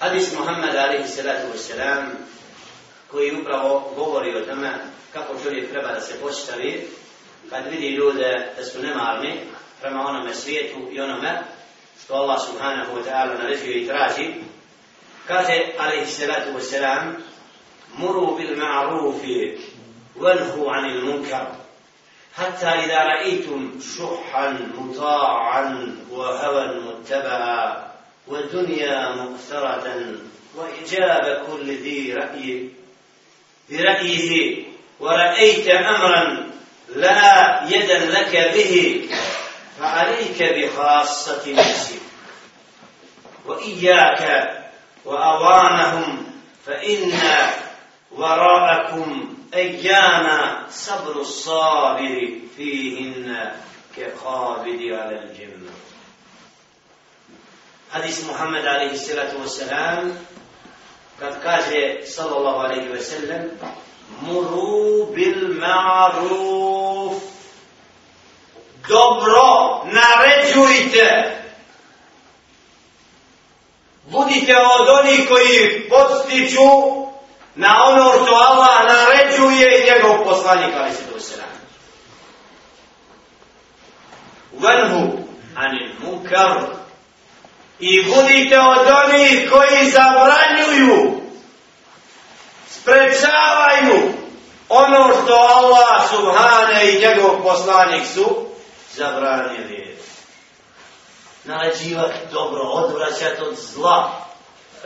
Hadis Muhammed alaihi salatu wasalam koji upravo govori o tome kako čovjek treba da se postavi kad vidi ljude da su nemarni prema onome svijetu i onome što Allah subhanahu wa ta'ala naređuje i traži kaže alaihi salatu wasalam muru bil ma'rufi wanhu anil munkar حتى إذا رأيتم شحا مطاعا وهوى متبعا والدنيا مؤثرة وإجاب كل ذي رأي برأيه ورأيت أمرا لا يدا لك به فعليك بخاصة نفسك وإياك وأوانهم فإن وراءكم أيام صبر الصابر فيهن كقابض على الجنة. حديث محمد عليه الصلاة والسلام قد كاجه صلى الله عليه وسلم مروا بالمعروف dobro naređujte budite od onih koji podstiču na ono što Allah naređuje i njegov poslanik ali se to se radi. Venhu anil munkar i budite od onih koji zabranjuju sprečavaju ono što Allah subhane i njegov poslanik su zabranili. Naređivati dobro, odvraćati od zla.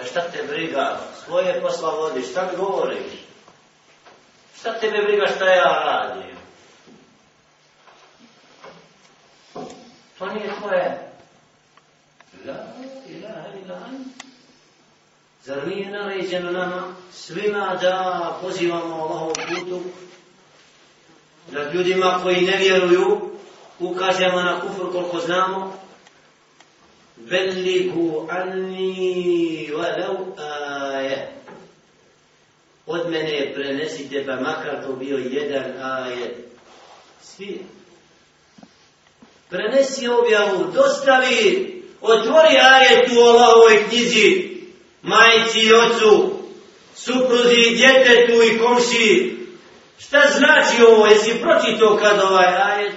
A šta te briga? Svoje posla vodi, šta mi govoriš? Šta tebe briga šta ja radim? To nije tvoje. La ilaha ila an. Zar nije naređeno nama svima da pozivamo Allahov putu? Da ljudima koji ne vjeruju ukažemo na kufr koliko znamo Veliku anni walau aje. Od mene prenesite, pa makar to bio jedan ajet. Svi. Prenesi objavu, dostavi, otvori ajet u Allahovoj knjizi, majci i ocu, supruzi i djetetu i komši. Šta znači ovo? Jesi pročito kad ovaj ajet?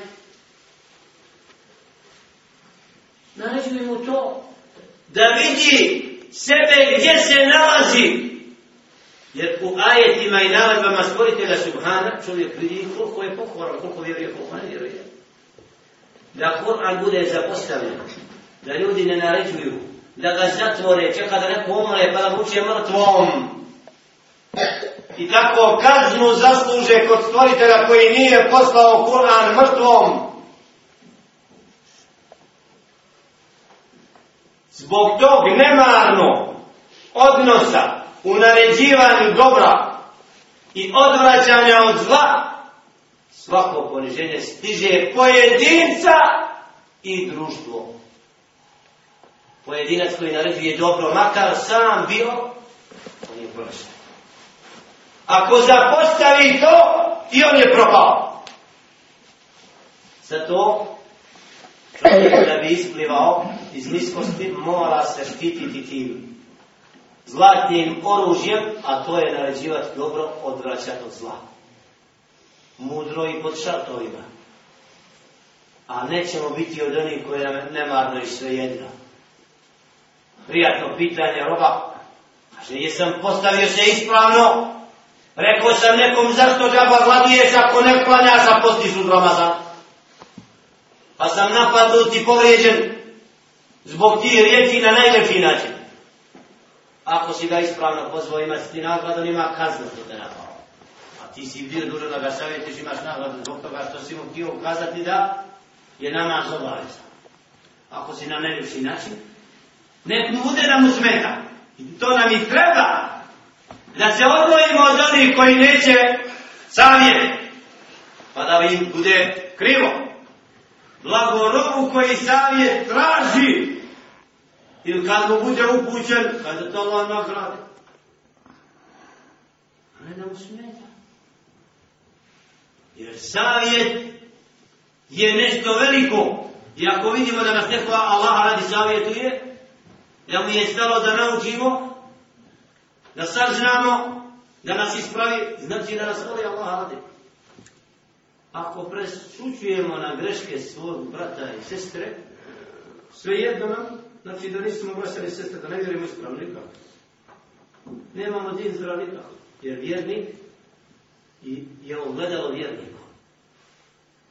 naređuje mu to da vidi sebe gdje se nalazi. Jer u ajetima i naredbama stvoritelja Subhana čovjek vidi koliko je pokoran, koliko vjeruje, koliko ne vjeruje. Da Kur'an bude zapostavljen, da ljudi ne naređuju, da ga zatvore, čeka da neko umre pa da vuče mrtvom. I tako kaznu zasluže kod stvoritelja koji nije poslao Kur'an mrtvom. zbog tog nemarno odnosa u naređivanju dobra i odvraćanja od zla, svako poniženje stiže pojedinca i društvo. Pojedinac koji naređuje dobro, makar sam bio, on je prošao. Ako zapostavi to, i on je propao. Zato čovjek da bi isplivao iz niskosti mora se štititi tim zlatnim oružjem, a to je naređivati dobro, odvraćati od zla. Mudro i pod šartovima. A nećemo biti od onih koji nam nemarno i sve jedno. Prijatno pitanje roba. Kaže, jesam postavio se ispravno? Rekao sam nekom zašto džaba gladuješ ako ne klanjaš, a postiš u Ramazan pa sam napadnut i povrijeđen zbog ti riječi na najljepši način. Ako si ga ispravno pozvao imaš ti nagradu, nima kaznu što te napao. A ti si bio dužan da ga savjetiš, imaš nagradu zbog toga što si mu htio ukazati da je namaz zobaveza. Ako si na najljepši način, nek mu bude da mu smeta. I to nam i treba. Da se odvojimo od onih koji neće savjet. Pa da im bude krivo blagorobu koji savjet traži ili kad mu bude upućen, kada to Allah nagrade. da mu smeta. Jer savjet je nešto veliko. I ako vidimo da nas neko Allah radi savjetuje, da mu je stalo da naučimo, da saznamo, da nas ispravi, znači da nas voli Allah radi. Ako presučujemo na greške svog brata i sestre, sve jedno nam, znači da nismo brasili i sestre, da ne vjerujemo ispravno nikako. Nemamo din zdrav nikako, jer vjernik i je ogledalo vjerniku.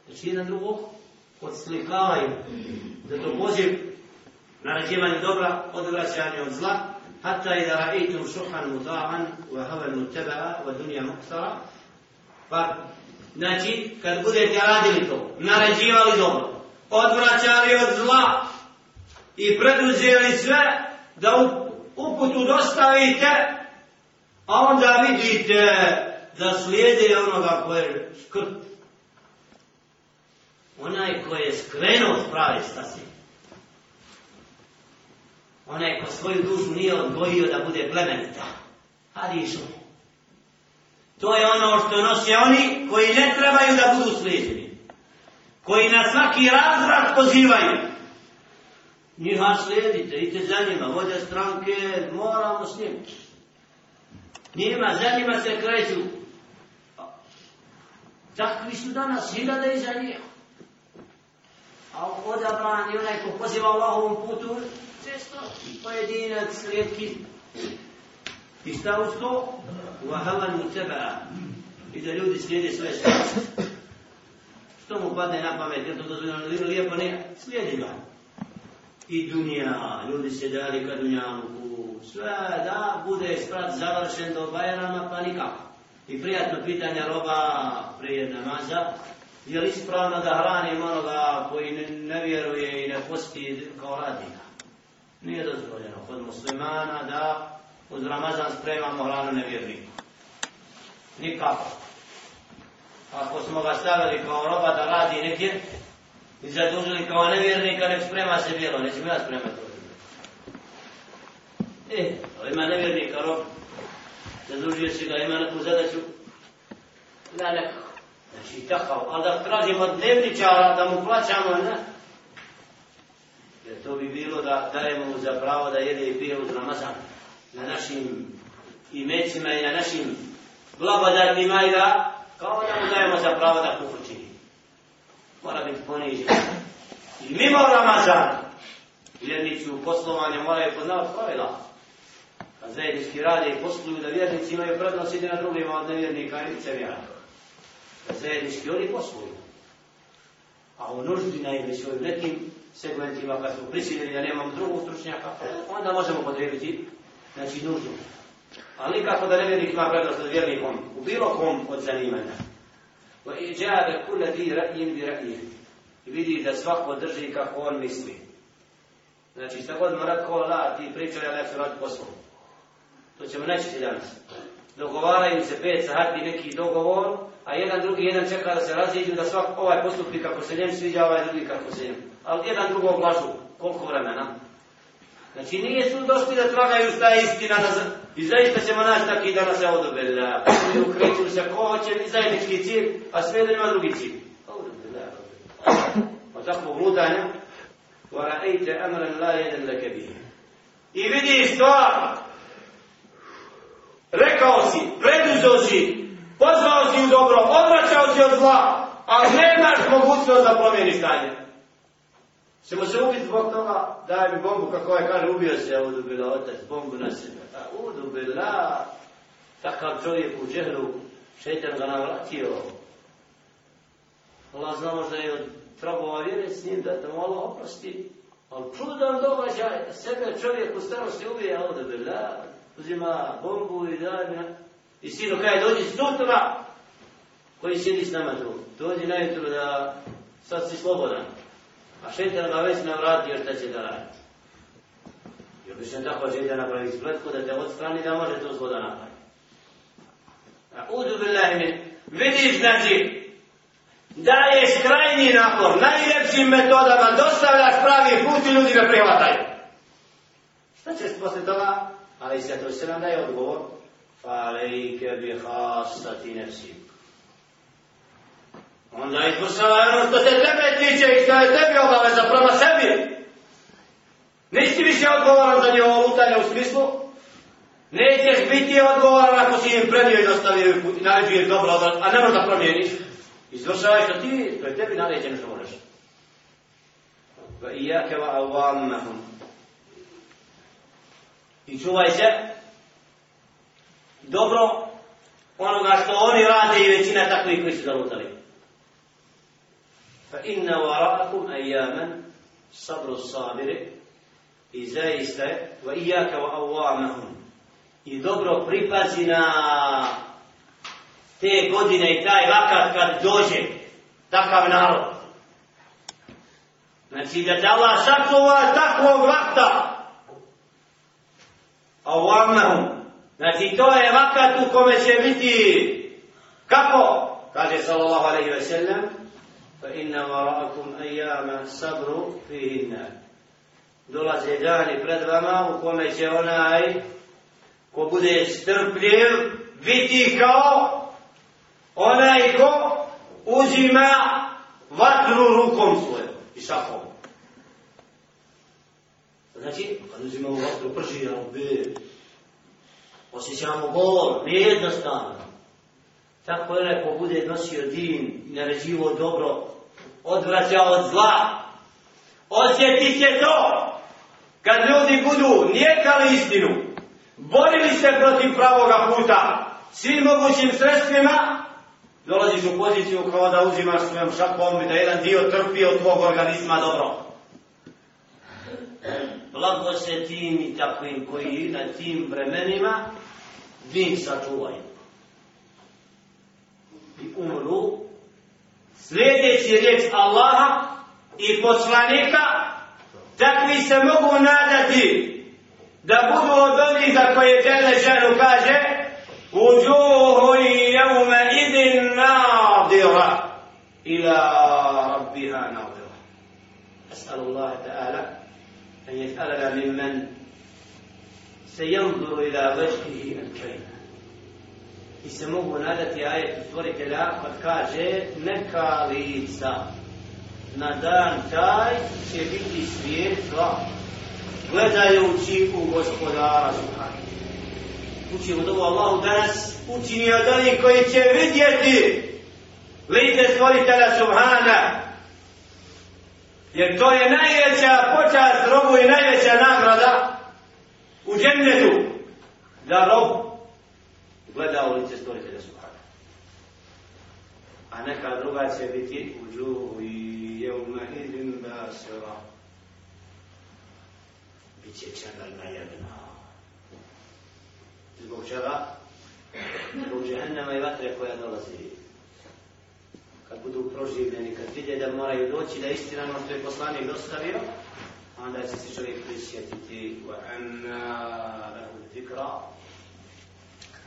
Znači jedan drugog odslikavaju da to poziv naređivanje dobra, odvraćanje od zla, hatta i da raitum šuhan muta'an, wa havel mutteba'a, wa dunja muktara, pa, znači, kad budete radili to, naređivali dobro, odvraćali od zla i preduzeli sve da uputu dostavite, a onda vidite da slijede onoga koje je skrt. Onaj koji je skrenuo s prave stasi. Onaj ko svoju dušu nije odgojio da bude plemenita. Hadišu. To je ono što nose oni koji ne trebaju da budu slijedjeni. Koji na svaki razvrat pozivaju. Njiha slijedite, idite za njima, vođa stranke, moramo s njim. Njima, za njima se kreću. Takvi su danas hiljade iza njih. A odabran je onaj ko poziva Allahovom putu, često pojedinac, rijetki. I šta uz to? Uvahavan mu teba. I da ljudi slijede svoje strasti. Što mu padne na pamet, jer to dozvoljeno lijepo ne, slijedi ga. I dunja, ljudi se dali ka dunjavu, sve da bude sprat završen do Bajrama, pa nikako. I prijatno pitanje roba prije namaza, je li ispravno da hrani onoga koji ne, ne vjeruje i ne posti kao radnika? Nije dozvoljeno kod muslimana da uz Ramazan spremamo hranu nevjerniku. Nikako. Ako smo ga stavili kao roba da radi negdje i zadužili kao nevjernika, nek sprema se bijelo, nećemo ja spremati to. E, ali ima nevjernika rob, zadužio se ga, ima neku zadaću, da nekako. Znači, takav, ali da tražimo dnevničara, da mu plaćamo, ne? Jer to bi bilo da dajemo mu za pravo da jede i pije uz Ramazan na našim imecima i na našim blagodatnima i da kao da mu dajemo za pravo da kufr čini. Mora biti ponižen. I mimo Ramazana, vjernici u poslovanju moraju poznavati pravila. Kad zajednički rade i posluju da vjernici imaju prednost ide na drugima od nevjernika i licevjera. Kad zajednički oni posluju. A u nuždi najveći u nekim segmentima kad smo prisiljeni da nemamo drugog stručnjaka, onda možemo podrediti znači nuždu. Ali nikako da nevjernik ima prednost nad vjernikom u bilo kom od zanimanja. Wa iđabe kule di ra'in bi ra'in. I vidi da svako drži kako on misli. Znači šta god mora ko la, ti pričaj, ja neću raditi poslu. To ćemo nećiti danas Dogovaraju se pet sati neki dogovor, a jedan drugi, jedan čeka da se raziđu, da svak ovaj postupi kako se njem sviđa, ovaj drugi kako se njem. Ali jedan drugog lažu. Koliko vremena? Znači nije su došli da tragaju šta je istina da i zaista ćemo naći taki da nas je odobela. I ukreću se ko hoće i zajednički cilj, a sve da ima drugi cilj. Pa tako gludanje. وَرَأَيْتَ أَمْرًا لَا يَدَنْ لَكَ بِهِ I vidi stvar. Rekao si, preduzeo si, pozvao si u dobro, odvraćao si od zla, a nemaš mogućnost da promijeni stanje. Čemo se ubiti zbog toga, daj mi bombu, kako je kaže, ubio se, udu bila otac, bombu na sebe. Pa, a udu bila, takav čovjek u džehlu, šeitan ga navratio. Allah zna možda je od trabova vjere s njim, da te malo oprosti. Ali čudan događaj, sebe čovjek u starosti ubije, a udu bila, uzima bombu i daje mi. I sino kaj, dođi sutra, koji sjedi s nama tu. Dođi najutro da sad si slobodan. A šetan ga već navratio šta će da radi. I obično tako će da napravi spletku da te odstrani da može to zlo da napravi. A udu bilahimi, vidiš znači, daješ krajni napor, najljepšim metodama, dostavljaš pravi put i ljudi ga prihvataju. Šta ćeš posle toga? Ali se to sve nam daje odgovor. Falejke bi hasati nefsiku. Onda izvršava ono što se tebe tiče i što je tebi obaveza prema sebi. Nisi više odgovoran za njevo lutanje u smislu Nećeš biti odgovoran ako si im predio i dostavio i naređuješ dobro, a ne možda promijeniš. Izvršavaj što ti, to je tebi naređeno što možeš. Va i jake va avamahum. I čuvaj se dobro onoga što oni rade i većina takvih koji su zalutali. Fa inna wara'akum ayyaman sabru sabiri i zaista wa iyaka wa awamahum i dobro pripazi na te godine i taj vakat kad dođe takav narod. Znači da te Allah sačuva takvog vakta. A. Znači to je vakat u kome će biti kako? Kaže sallallahu alaihi ve sellem, fa inna vara'akum ajama sabru fihinna. Dolaze dani pred vama u kome će onaj ko bude strpljiv biti kao onaj ko uzima vatru rukom svojom i šakom. Znači, kad uzimamo vatru prži, ja bi osjećamo bol, nejednostavno. Tako je onaj bude nosio din i naređivo dobro, odvraća od zla. Osjeti se to kad ljudi budu nijekali istinu, borili se protiv pravoga puta, svim mogućim sredstvima, dolaziš u poziciju kao da uzimaš svojom šakom i da jedan dio trpi od tvog organizma dobro Blago se tim i takvim koji na tim vremenima din sačuvaju. I umru sljedeći riječ Allaha i poslanika takvi se mogu nadati da budu od onih za koje Đele ženu kaže وجوه يومئذ ناظرة إلى ربها ناظرة أسأل الله تعالى أن يجعلنا ممن سينظر إلى وجهه الكريم يسموه نادة آية stvoritelja لا قد كاجه نكا lica na dan taj će biti svijet zla gledajući u gospodara Subhanahu učimo dobu Allahu danas učini od onih koji će vidjeti lice stvoritelja Subhana. Jer to je najveća počast robu i najveća nagrada u džennetu da rob gleda u lice stvoritelja Subhana. A neka druga će biti u džuhu i jevma idin basira. Biće čegal na jedna. Zbog čega? Zbog džehennema i vatre koja dolazi. Kad budu proživljeni, kad vidje da moraju doći, da istina ono što je poslanik dostavio, onda će se čovjek prisjetiti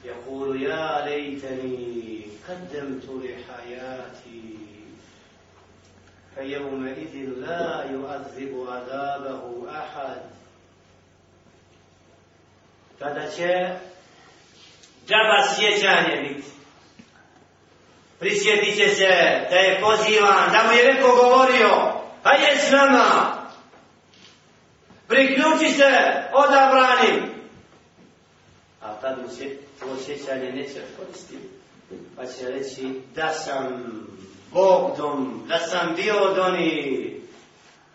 يقول يا ليتني قدمت لحياتي فيومئذ لا يؤذب عذابه أحد kada će džaba sjećanje biti. Prisjetit će se da je pozivan, da mu je neko govorio, a je s nama. Priključi se odabranim. A tad mu se to osjećanje neće koristiti. Pa će reći da sam Bog dom, da sam bio od oni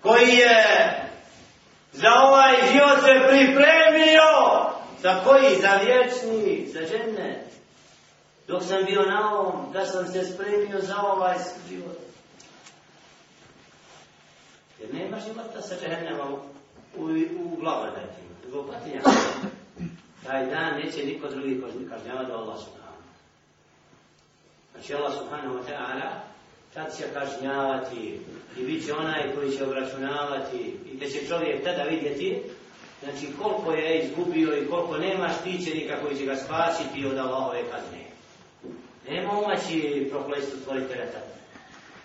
koji je za ovaj život se pripremio Za koji? Za vječni, za žene. Dok sam bio na ovom, da sam se spremio za ovaj život. Jer nema života sa džehennema u, u, u blagodatima, u patinjama. Taj dan neće niko drugi kažnjava do Allah subhanahu. Znači Allah subhanahu wa ta'ala tad će kažnjavati i bit će onaj koji će obračunavati i da će čovjek tada vidjeti Znači koliko je izgubio i koliko nema štićenika koji će ga spasiti od Allahove kazne. Nema umaći prokletstvo stvoritelja tada.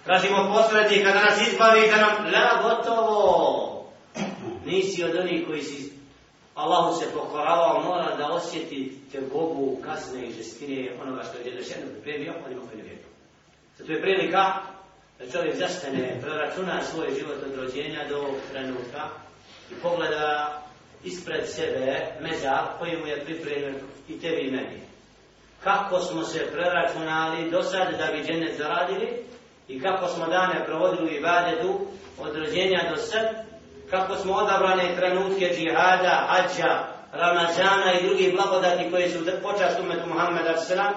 Tražimo posrednje kada nas izbavi da nam la gotovo. Nisi od onih koji si Allahu se pokoravao, mora da osjeti te Bogu kasne i žestine onoga što je djelešeno pripremio, on ima koji vjeru. Zato je prilika da čovjek zastane, preračuna svoj život od rođenja do trenutka i pogleda ispred sebe mezar koji mu je pripremljen i tebi i meni. Kako smo se preračunali do sada da bi džennet zaradili i kako smo dane provodili u ibadetu od rođenja do sad, kako smo odabrane trenutke džihada, hađa, Ramazana i drugi blagodati koje su počast umetu Muhammeda s.a.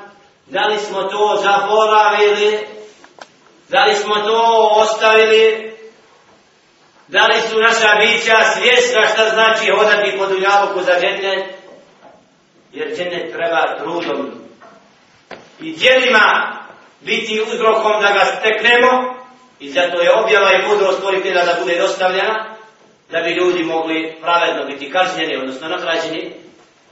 Da li smo to zaboravili? Da li smo to ostavili? Da li su naša bića svjesna šta znači hodati po dunjaluku za džennet? Jer džennet treba trudom i djelima biti uzrokom da ga steknemo. I zato je objava i mudrost stvoritelja da bude dostavljena da bi ljudi mogli pravedno biti kažnjeni, odnosno nagrađeni.